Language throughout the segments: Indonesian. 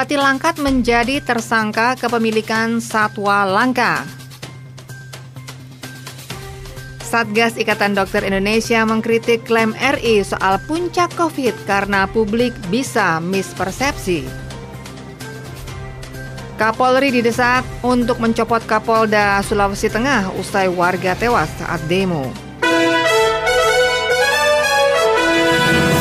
Bupati Langkat menjadi tersangka kepemilikan satwa langka. Satgas Ikatan Dokter Indonesia mengkritik klaim RI soal puncak COVID karena publik bisa mispersepsi. Kapolri didesak untuk mencopot Kapolda Sulawesi Tengah usai warga tewas saat demo.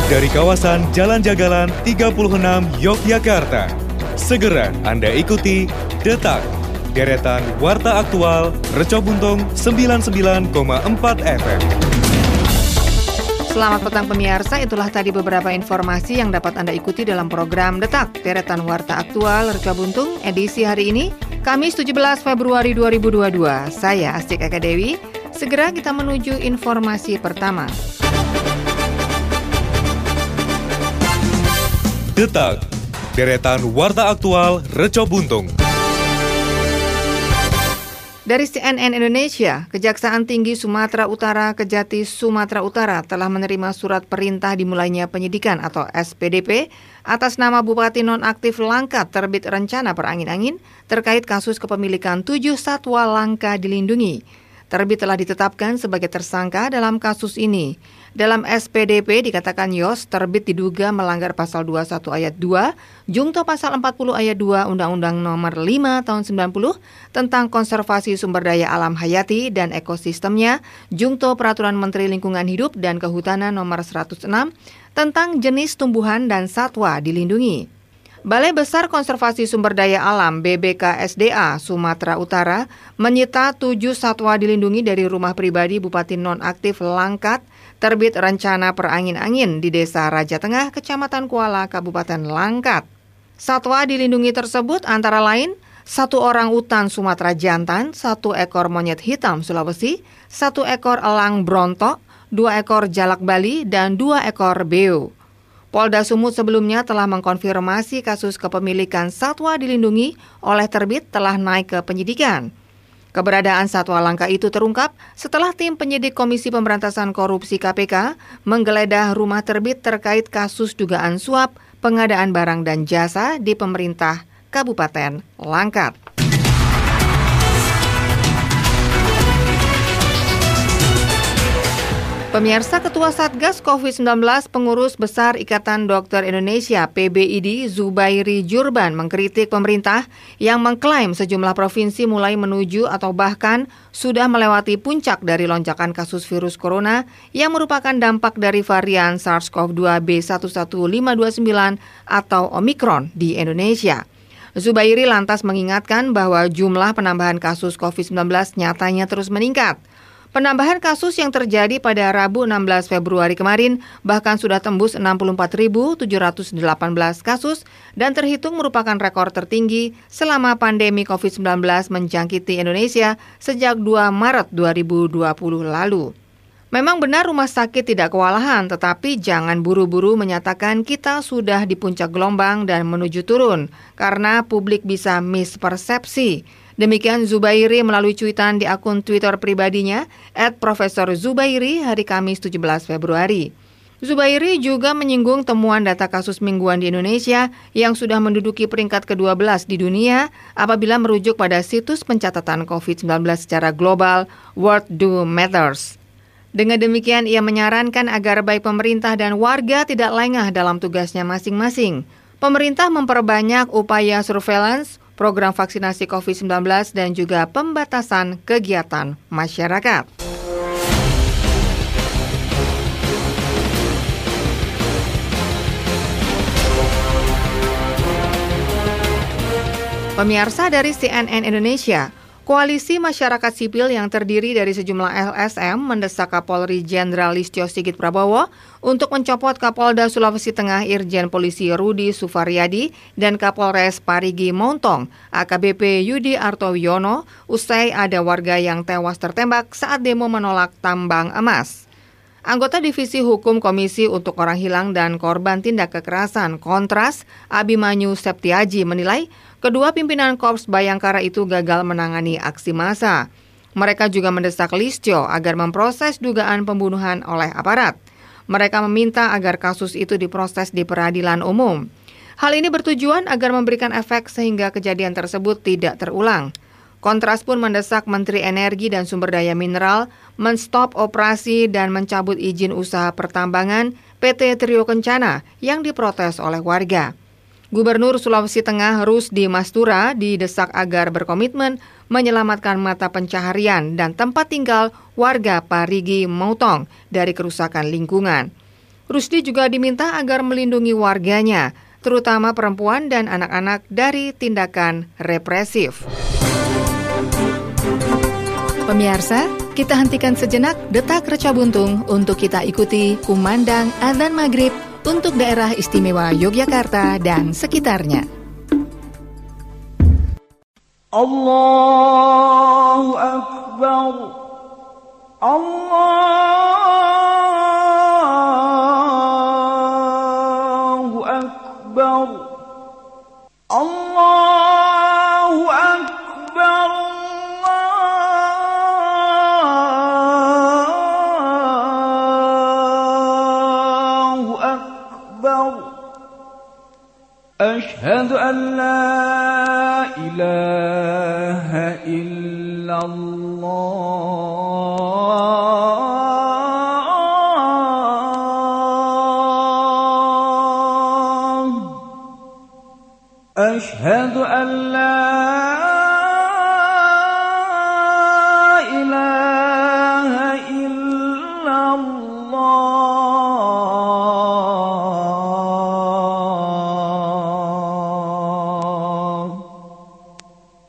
Dari kawasan Jalan Jagalan 36 Yogyakarta, segera Anda ikuti Detak, deretan Warta Aktual Reco Buntung 99,4 FM. Selamat petang pemirsa, itulah tadi beberapa informasi yang dapat Anda ikuti dalam program Detak, deretan Warta Aktual Reco Buntung edisi hari ini, Kamis 17 Februari 2022. Saya Astik Eka Dewi. Segera kita menuju informasi pertama. Detak, deretan Warta Aktual Reco Buntung. Dari CNN Indonesia, Kejaksaan Tinggi Sumatera Utara Kejati Sumatera Utara telah menerima surat perintah dimulainya penyidikan atau SPDP atas nama Bupati Nonaktif Langkat terbit rencana perangin-angin terkait kasus kepemilikan tujuh satwa langka dilindungi. Terbit telah ditetapkan sebagai tersangka dalam kasus ini. Dalam SPDP dikatakan Yos terbit diduga melanggar pasal 21 ayat 2, Jungto pasal 40 ayat 2 Undang-Undang nomor 5 tahun 90 tentang konservasi sumber daya alam hayati dan ekosistemnya, Jungto Peraturan Menteri Lingkungan Hidup dan Kehutanan nomor 106 tentang jenis tumbuhan dan satwa dilindungi. Balai Besar Konservasi Sumber Daya Alam BBKSDA Sumatera Utara menyita tujuh satwa dilindungi dari rumah pribadi Bupati Nonaktif Langkat terbit rencana perangin-angin di Desa Raja Tengah, Kecamatan Kuala, Kabupaten Langkat. Satwa dilindungi tersebut antara lain satu orang utan Sumatera jantan, satu ekor monyet hitam Sulawesi, satu ekor elang brontok, dua ekor jalak Bali, dan dua ekor beo. Polda Sumut sebelumnya telah mengkonfirmasi kasus kepemilikan satwa dilindungi oleh terbit telah naik ke penyidikan. Keberadaan satwa langka itu terungkap setelah tim penyidik Komisi Pemberantasan Korupsi KPK menggeledah rumah terbit terkait kasus dugaan suap pengadaan barang dan jasa di pemerintah Kabupaten Langkat. Pemirsa Ketua Satgas COVID-19 Pengurus Besar Ikatan Dokter Indonesia PBID Zubairi Jurban mengkritik pemerintah yang mengklaim sejumlah provinsi mulai menuju atau bahkan sudah melewati puncak dari lonjakan kasus virus corona yang merupakan dampak dari varian SARS-CoV-2 B11529 atau Omicron di Indonesia. Zubairi lantas mengingatkan bahwa jumlah penambahan kasus COVID-19 nyatanya terus meningkat. Penambahan kasus yang terjadi pada Rabu 16 Februari kemarin bahkan sudah tembus 64.718 kasus dan terhitung merupakan rekor tertinggi selama pandemi COVID-19 menjangkiti Indonesia sejak 2 Maret 2020 lalu. Memang benar rumah sakit tidak kewalahan, tetapi jangan buru-buru menyatakan kita sudah di puncak gelombang dan menuju turun, karena publik bisa mispersepsi. Demikian Zubairi melalui cuitan di akun Twitter pribadinya, at Profesor Zubairi hari Kamis 17 Februari. Zubairi juga menyinggung temuan data kasus mingguan di Indonesia yang sudah menduduki peringkat ke-12 di dunia apabila merujuk pada situs pencatatan COVID-19 secara global World Do Matters. Dengan demikian, ia menyarankan agar baik pemerintah dan warga tidak lengah dalam tugasnya masing-masing. Pemerintah memperbanyak upaya surveillance, program vaksinasi COVID-19 dan juga pembatasan kegiatan masyarakat. Pemirsa dari CNN Indonesia, Koalisi Masyarakat Sipil yang terdiri dari sejumlah LSM mendesak Kapolri Jenderal Listio Sigit Prabowo untuk mencopot Kapolda Sulawesi Tengah Irjen Polisi Rudi Sufaryadi dan Kapolres Parigi Montong AKBP Yudi Artoyono usai ada warga yang tewas tertembak saat demo menolak tambang emas. Anggota Divisi Hukum Komisi untuk Orang Hilang dan Korban Tindak Kekerasan Kontras, Abimanyu Septiaji menilai kedua pimpinan Korps Bayangkara itu gagal menangani aksi massa. Mereka juga mendesak Listio agar memproses dugaan pembunuhan oleh aparat. Mereka meminta agar kasus itu diproses di peradilan umum. Hal ini bertujuan agar memberikan efek sehingga kejadian tersebut tidak terulang. Kontras pun mendesak Menteri Energi dan Sumber Daya Mineral menstop operasi dan mencabut izin usaha pertambangan PT Trio Kencana yang diprotes oleh warga. Gubernur Sulawesi Tengah Rusdi Mastura didesak agar berkomitmen menyelamatkan mata pencaharian dan tempat tinggal warga Parigi Mautong dari kerusakan lingkungan. Rusdi juga diminta agar melindungi warganya terutama perempuan dan anak-anak dari tindakan represif. Pemirsa, kita hentikan sejenak detak reca buntung untuk kita ikuti kumandang adzan maghrib untuk daerah istimewa Yogyakarta dan sekitarnya. Allahu Akbar Allah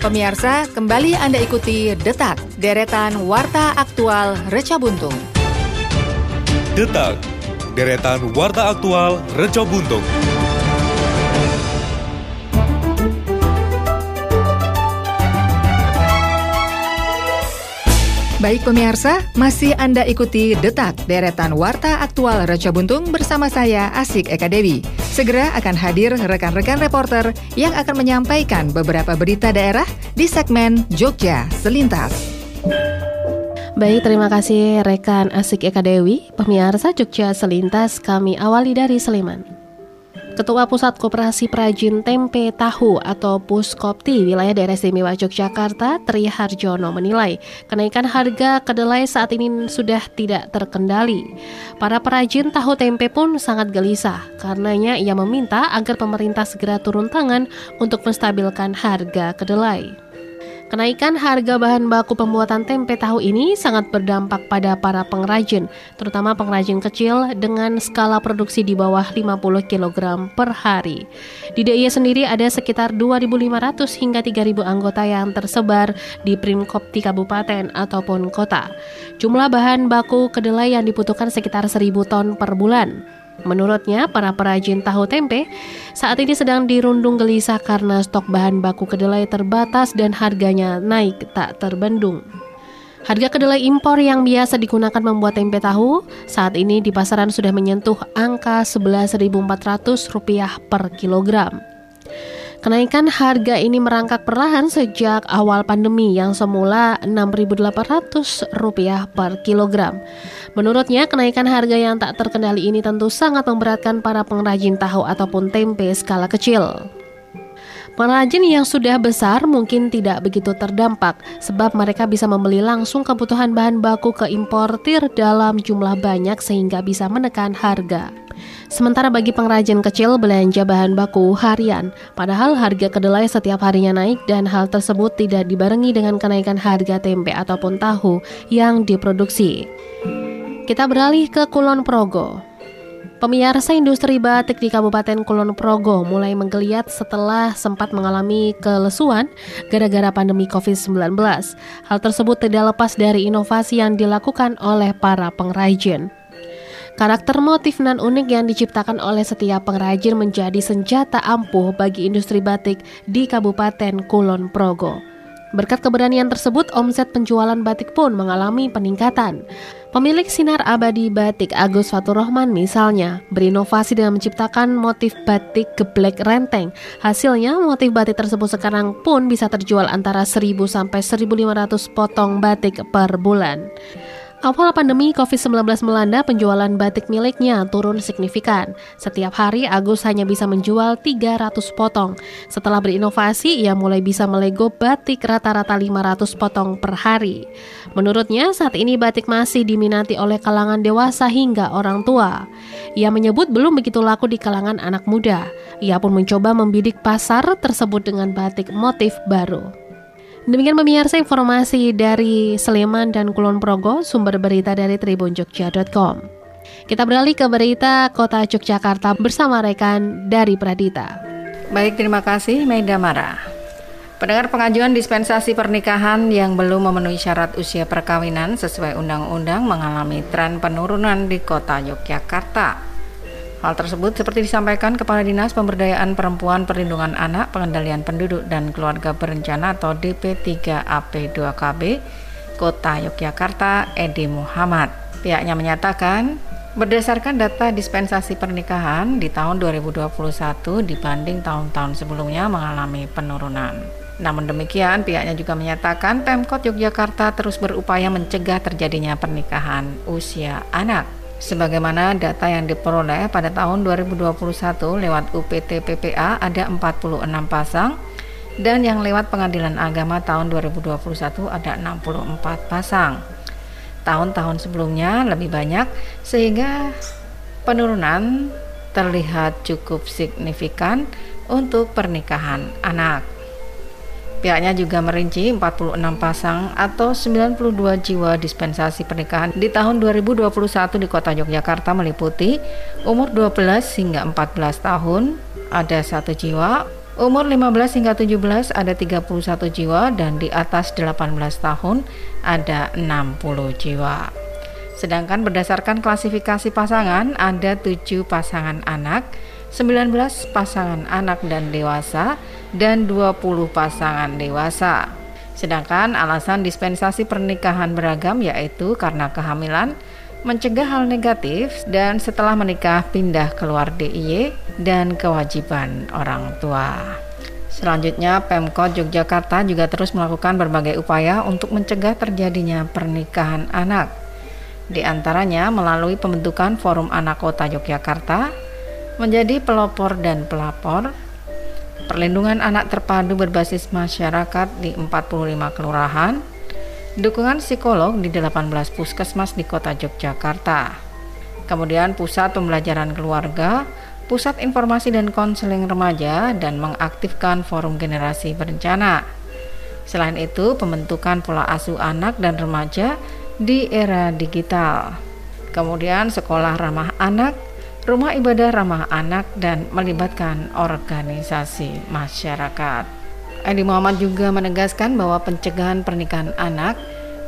Pemirsa, kembali Anda ikuti Detak, deretan Warta Aktual Reca Buntung. Detak, deretan Warta Aktual Reca Buntung. Baik pemirsa, masih Anda ikuti Detak, deretan Warta Aktual Raja Buntung bersama saya Asik Eka Dewi. Segera akan hadir rekan-rekan reporter yang akan menyampaikan beberapa berita daerah di segmen Jogja Selintas. Baik, terima kasih rekan Asik Eka Dewi. Pemirsa Jogja Selintas kami awali dari Sleman. Ketua Pusat Koperasi Perajin Tempe Tahu atau Puskopti wilayah daerah istimewa Yogyakarta, Tri Harjono menilai kenaikan harga kedelai saat ini sudah tidak terkendali. Para perajin tahu tempe pun sangat gelisah, karenanya ia meminta agar pemerintah segera turun tangan untuk menstabilkan harga kedelai. Kenaikan harga bahan baku pembuatan tempe tahu ini sangat berdampak pada para pengrajin, terutama pengrajin kecil dengan skala produksi di bawah 50 kg per hari. Di DIY sendiri ada sekitar 2.500 hingga 3.000 anggota yang tersebar di Primkop di kabupaten ataupun kota. Jumlah bahan baku kedelai yang dibutuhkan sekitar 1.000 ton per bulan. Menurutnya, para perajin tahu tempe saat ini sedang dirundung gelisah karena stok bahan baku kedelai terbatas dan harganya naik tak terbendung. Harga kedelai impor yang biasa digunakan membuat tempe tahu saat ini di pasaran sudah menyentuh angka Rp11.400 per kilogram. Kenaikan harga ini merangkak perlahan sejak awal pandemi yang semula Rp6.800 per kilogram. Menurutnya, kenaikan harga yang tak terkendali ini tentu sangat memberatkan para pengrajin tahu ataupun tempe skala kecil. Pengrajin yang sudah besar mungkin tidak begitu terdampak sebab mereka bisa membeli langsung kebutuhan bahan baku ke importir dalam jumlah banyak sehingga bisa menekan harga. Sementara bagi pengrajin kecil belanja bahan baku harian, padahal harga kedelai setiap harinya naik dan hal tersebut tidak dibarengi dengan kenaikan harga tempe ataupun tahu yang diproduksi. Kita beralih ke Kulon Progo. Pemirsa industri batik di Kabupaten Kulon Progo mulai menggeliat setelah sempat mengalami kelesuan gara-gara pandemi COVID-19. Hal tersebut tidak lepas dari inovasi yang dilakukan oleh para pengrajin. Karakter motif nan unik yang diciptakan oleh setiap pengrajin menjadi senjata ampuh bagi industri batik di Kabupaten Kulon Progo. Berkat keberanian tersebut, omset penjualan batik pun mengalami peningkatan. Pemilik Sinar Abadi Batik Agus Faturrahman misalnya berinovasi dengan menciptakan motif batik geblek renteng. Hasilnya motif batik tersebut sekarang pun bisa terjual antara 1000 sampai 1500 potong batik per bulan. Awal pandemi COVID-19 melanda, penjualan batik miliknya turun signifikan. Setiap hari Agus hanya bisa menjual 300 potong. Setelah berinovasi, ia mulai bisa melego batik rata-rata 500 potong per hari. Menurutnya, saat ini batik masih diminati oleh kalangan dewasa hingga orang tua. Ia menyebut belum begitu laku di kalangan anak muda. Ia pun mencoba membidik pasar tersebut dengan batik motif baru. Demikian pemirsa informasi dari Sleman dan Kulon Progo, sumber berita dari tribunjogja.com. Kita beralih ke berita kota Yogyakarta bersama rekan dari Pradita. Baik, terima kasih Maida Mara. Pendengar pengajuan dispensasi pernikahan yang belum memenuhi syarat usia perkawinan sesuai undang-undang mengalami tren penurunan di kota Yogyakarta. Hal tersebut seperti disampaikan Kepala Dinas Pemberdayaan Perempuan Perlindungan Anak Pengendalian Penduduk dan Keluarga Berencana atau DP3AP2KB Kota Yogyakarta Edi Muhammad. Pihaknya menyatakan berdasarkan data dispensasi pernikahan di tahun 2021 dibanding tahun-tahun sebelumnya mengalami penurunan. Namun demikian, pihaknya juga menyatakan Pemkot Yogyakarta terus berupaya mencegah terjadinya pernikahan usia anak Sebagaimana data yang diperoleh pada tahun 2021 lewat UPT PPA ada 46 pasang dan yang lewat pengadilan agama tahun 2021 ada 64 pasang. Tahun-tahun sebelumnya lebih banyak sehingga penurunan terlihat cukup signifikan untuk pernikahan anak. Pihaknya juga merinci 46 pasang atau 92 jiwa dispensasi pernikahan di tahun 2021 di kota Yogyakarta meliputi umur 12 hingga 14 tahun ada satu jiwa, umur 15 hingga 17 ada 31 jiwa dan di atas 18 tahun ada 60 jiwa. Sedangkan berdasarkan klasifikasi pasangan ada 7 pasangan anak, 19 pasangan anak dan dewasa, dan 20 pasangan dewasa. Sedangkan alasan dispensasi pernikahan beragam yaitu karena kehamilan, mencegah hal negatif, dan setelah menikah pindah keluar DIY dan kewajiban orang tua. Selanjutnya, Pemkot Yogyakarta juga terus melakukan berbagai upaya untuk mencegah terjadinya pernikahan anak. Di antaranya melalui pembentukan Forum Anak Kota Yogyakarta, menjadi pelopor dan pelapor perlindungan anak terpadu berbasis masyarakat di 45 kelurahan, dukungan psikolog di 18 puskesmas di kota Yogyakarta, kemudian pusat pembelajaran keluarga, pusat informasi dan konseling remaja, dan mengaktifkan forum generasi berencana. Selain itu, pembentukan pola asuh anak dan remaja di era digital. Kemudian sekolah ramah anak, rumah ibadah ramah anak dan melibatkan organisasi masyarakat. Edi Muhammad juga menegaskan bahwa pencegahan pernikahan anak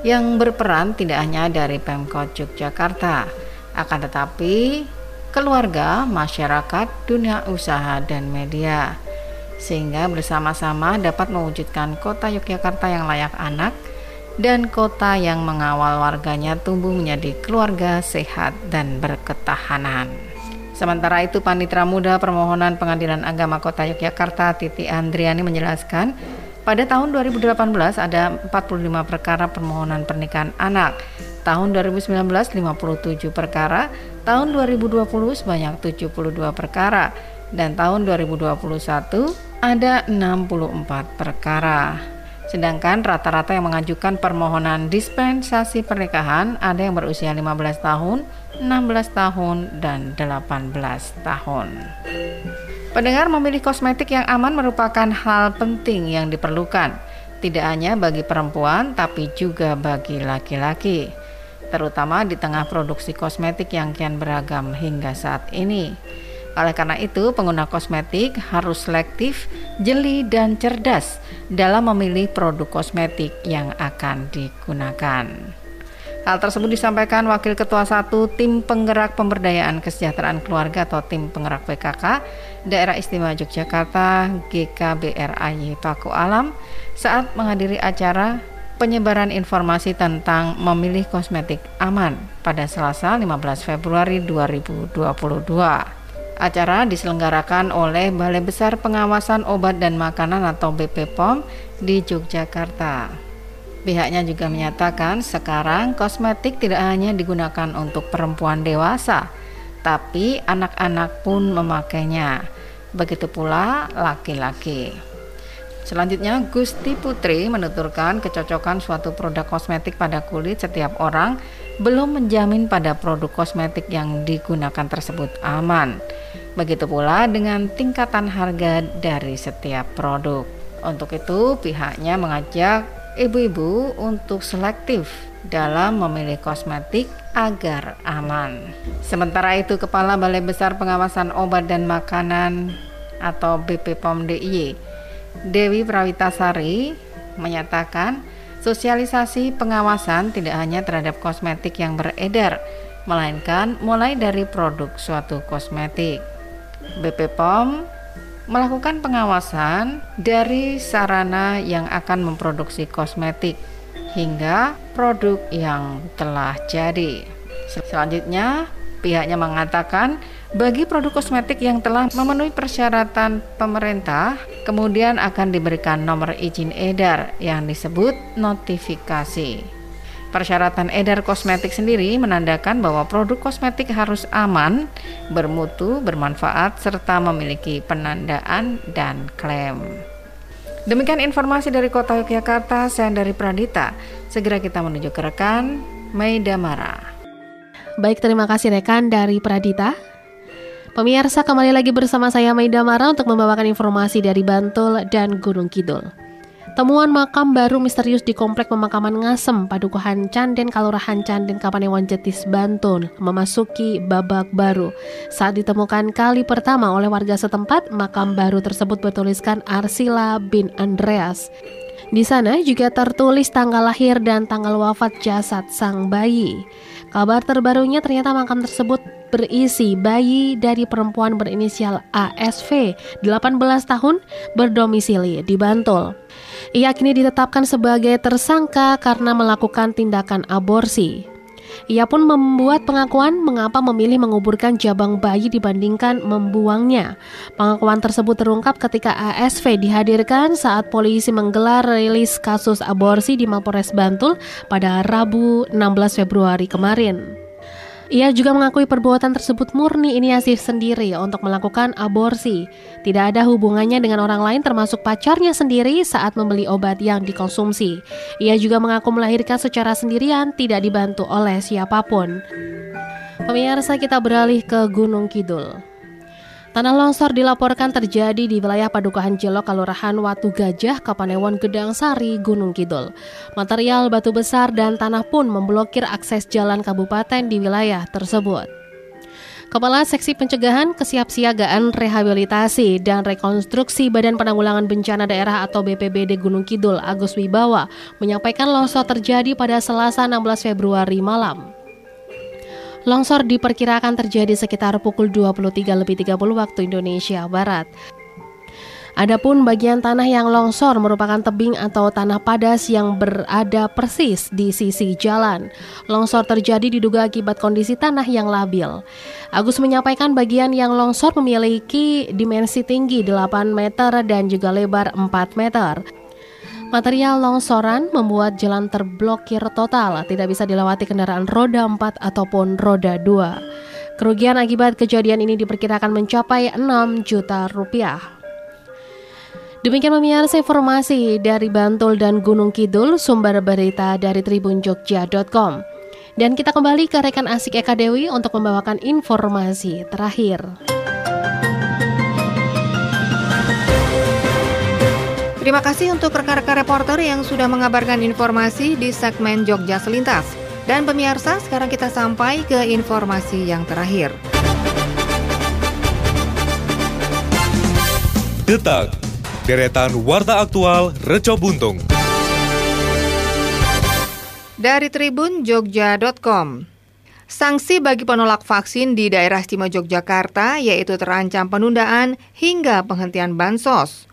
yang berperan tidak hanya dari Pemkot Yogyakarta, akan tetapi keluarga, masyarakat, dunia usaha, dan media, sehingga bersama-sama dapat mewujudkan kota Yogyakarta yang layak anak dan kota yang mengawal warganya tumbuh menjadi keluarga sehat dan berketahanan. Sementara itu, Panitra Muda Permohonan Pengadilan Agama Kota Yogyakarta Titi Andriani menjelaskan, pada tahun 2018 ada 45 perkara permohonan pernikahan anak. Tahun 2019 57 perkara, tahun 2020 sebanyak 72 perkara dan tahun 2021 ada 64 perkara. Sedangkan rata-rata yang mengajukan permohonan dispensasi pernikahan ada yang berusia 15 tahun, 16 tahun, dan 18 tahun. Pendengar memilih kosmetik yang aman merupakan hal penting yang diperlukan, tidak hanya bagi perempuan tapi juga bagi laki-laki, terutama di tengah produksi kosmetik yang kian beragam hingga saat ini. Oleh karena itu, pengguna kosmetik harus selektif, jeli, dan cerdas dalam memilih produk kosmetik yang akan digunakan. Hal tersebut disampaikan Wakil Ketua 1 Tim Penggerak Pemberdayaan Kesejahteraan Keluarga atau Tim Penggerak PKK Daerah Istimewa Yogyakarta GKBRAY Paku Alam saat menghadiri acara penyebaran informasi tentang memilih kosmetik aman pada Selasa 15 Februari 2022. Acara diselenggarakan oleh Balai Besar Pengawasan Obat dan Makanan atau BPOM di Yogyakarta. Pihaknya juga menyatakan sekarang kosmetik tidak hanya digunakan untuk perempuan dewasa, tapi anak-anak pun memakainya. Begitu pula laki-laki. Selanjutnya, Gusti Putri menuturkan kecocokan suatu produk kosmetik pada kulit setiap orang belum menjamin pada produk kosmetik yang digunakan tersebut aman. Begitu pula dengan tingkatan harga dari setiap produk. Untuk itu, pihaknya mengajak ibu-ibu untuk selektif dalam memilih kosmetik agar aman. Sementara itu, Kepala Balai Besar Pengawasan Obat dan Makanan atau BPOM DIY, Dewi Prawitasari menyatakan sosialisasi pengawasan tidak hanya terhadap kosmetik yang beredar, melainkan mulai dari produk suatu kosmetik. BPOM melakukan pengawasan dari sarana yang akan memproduksi kosmetik hingga produk yang telah jadi. Selanjutnya, pihaknya mengatakan bagi produk kosmetik yang telah memenuhi persyaratan pemerintah, kemudian akan diberikan nomor izin edar yang disebut notifikasi. Persyaratan edar kosmetik sendiri menandakan bahwa produk kosmetik harus aman, bermutu, bermanfaat, serta memiliki penandaan dan klaim. Demikian informasi dari Kota Yogyakarta, saya dari Pradita. Segera kita menuju ke rekan Maida Mara. Baik, terima kasih rekan dari Pradita. Pemirsa kembali lagi bersama saya Maida Mara untuk membawakan informasi dari Bantul dan Gunung Kidul. Temuan makam baru misterius di Komplek Pemakaman Ngasem, Padukuhan Canden, Kalurahan Canden, Kapanewon Jetis, Bantul, memasuki babak baru. Saat ditemukan kali pertama oleh warga setempat, makam baru tersebut bertuliskan Arsila bin Andreas. Di sana juga tertulis tanggal lahir dan tanggal wafat jasad sang bayi. Kabar terbarunya ternyata makam tersebut berisi bayi dari perempuan berinisial ASV, 18 tahun, berdomisili di Bantul. Ia kini ditetapkan sebagai tersangka karena melakukan tindakan aborsi. Ia pun membuat pengakuan mengapa memilih menguburkan jabang bayi dibandingkan membuangnya. Pengakuan tersebut terungkap ketika ASV dihadirkan saat polisi menggelar rilis kasus aborsi di Mapores Bantul pada Rabu 16 Februari kemarin. Ia juga mengakui perbuatan tersebut murni inisiatif sendiri untuk melakukan aborsi. Tidak ada hubungannya dengan orang lain termasuk pacarnya sendiri saat membeli obat yang dikonsumsi. Ia juga mengaku melahirkan secara sendirian tidak dibantu oleh siapa pun. Pemirsa kita beralih ke Gunung Kidul. Tanah longsor dilaporkan terjadi di wilayah Padukahan Jelok, Kelurahan Watu Gajah, Kapanewon Gedang Sari, Gunung Kidul. Material batu besar dan tanah pun memblokir akses jalan kabupaten di wilayah tersebut. Kepala Seksi Pencegahan, Kesiapsiagaan, Rehabilitasi, dan Rekonstruksi Badan Penanggulangan Bencana Daerah atau BPBD Gunung Kidul, Agus Wibawa, menyampaikan longsor terjadi pada Selasa 16 Februari malam. Longsor diperkirakan terjadi sekitar pukul 23.30 waktu Indonesia Barat. Adapun bagian tanah yang longsor merupakan tebing atau tanah padas yang berada persis di sisi jalan. Longsor terjadi diduga akibat kondisi tanah yang labil. Agus menyampaikan bagian yang longsor memiliki dimensi tinggi 8 meter dan juga lebar 4 meter. Material longsoran membuat jalan terblokir total, tidak bisa dilewati kendaraan roda 4 ataupun roda 2. Kerugian akibat kejadian ini diperkirakan mencapai 6 juta rupiah. Demikian pemirsa informasi dari Bantul dan Gunung Kidul, sumber berita dari tribunjogja.com. Dan kita kembali ke rekan Asik Eka Dewi untuk membawakan informasi terakhir. Terima kasih untuk rekan-rekan reporter yang sudah mengabarkan informasi di segmen Jogja Selintas. Dan pemirsa, sekarang kita sampai ke informasi yang terakhir. Detak, deretan warta aktual Reco Buntung. Dari Tribun Jogja.com Sanksi bagi penolak vaksin di daerah istimewa Yogyakarta yaitu terancam penundaan hingga penghentian bansos.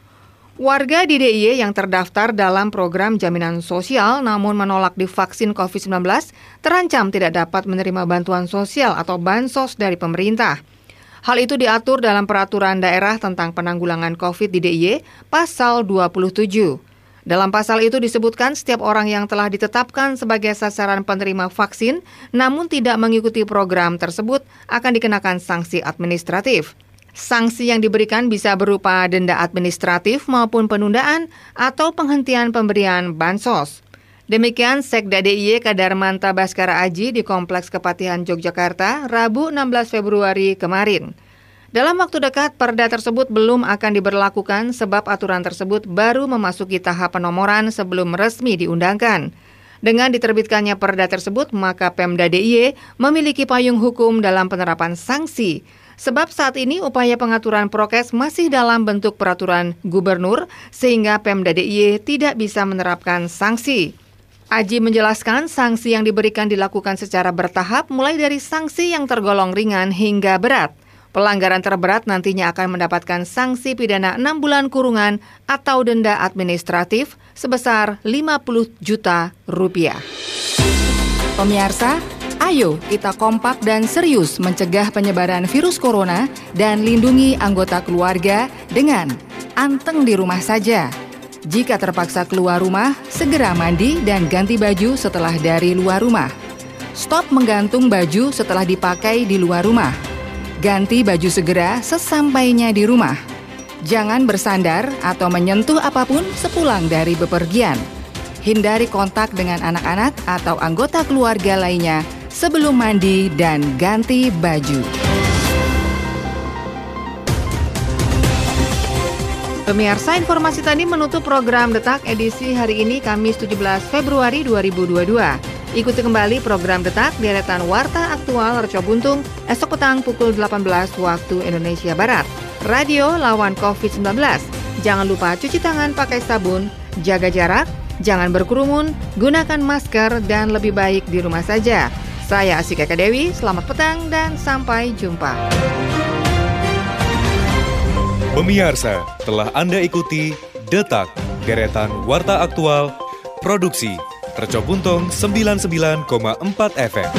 Warga di DIY yang terdaftar dalam program jaminan sosial namun menolak divaksin COVID-19 terancam tidak dapat menerima bantuan sosial atau bansos dari pemerintah. Hal itu diatur dalam peraturan daerah tentang penanggulangan COVID di DIY pasal 27. Dalam pasal itu disebutkan setiap orang yang telah ditetapkan sebagai sasaran penerima vaksin namun tidak mengikuti program tersebut akan dikenakan sanksi administratif. Sanksi yang diberikan bisa berupa denda administratif maupun penundaan atau penghentian pemberian bansos. Demikian Sekda DIY Kadarmanta Baskara Aji di Kompleks Kepatihan Yogyakarta, Rabu 16 Februari kemarin. Dalam waktu dekat, perda tersebut belum akan diberlakukan sebab aturan tersebut baru memasuki tahap penomoran sebelum resmi diundangkan. Dengan diterbitkannya perda tersebut, maka Pemda DIY memiliki payung hukum dalam penerapan sanksi Sebab saat ini upaya pengaturan prokes masih dalam bentuk peraturan gubernur sehingga Pemda DIY tidak bisa menerapkan sanksi. Aji menjelaskan sanksi yang diberikan dilakukan secara bertahap mulai dari sanksi yang tergolong ringan hingga berat. Pelanggaran terberat nantinya akan mendapatkan sanksi pidana 6 bulan kurungan atau denda administratif sebesar 50 juta rupiah. Pemirsa, Ayo kita kompak dan serius mencegah penyebaran virus corona dan lindungi anggota keluarga dengan anteng di rumah saja. Jika terpaksa keluar rumah, segera mandi dan ganti baju setelah dari luar rumah. Stop menggantung baju setelah dipakai di luar rumah. Ganti baju segera sesampainya di rumah. Jangan bersandar atau menyentuh apa pun sepulang dari bepergian. Hindari kontak dengan anak-anak atau anggota keluarga lainnya sebelum mandi dan ganti baju. Pemirsa, informasi tadi menutup program Detak edisi hari ini Kamis 17 Februari 2022. Ikuti kembali program Detak deretan Warta Aktual Reco Buntung esok petang pukul 18 waktu Indonesia Barat. Radio lawan COVID-19. Jangan lupa cuci tangan pakai sabun, jaga jarak, jangan berkerumun, gunakan masker, dan lebih baik di rumah saja. Saya Asika Dewi, selamat petang dan sampai jumpa. Pemirsa, telah Anda ikuti Detak, Deretan Warta Aktual, Produksi, Tercobuntung 99,4 FM.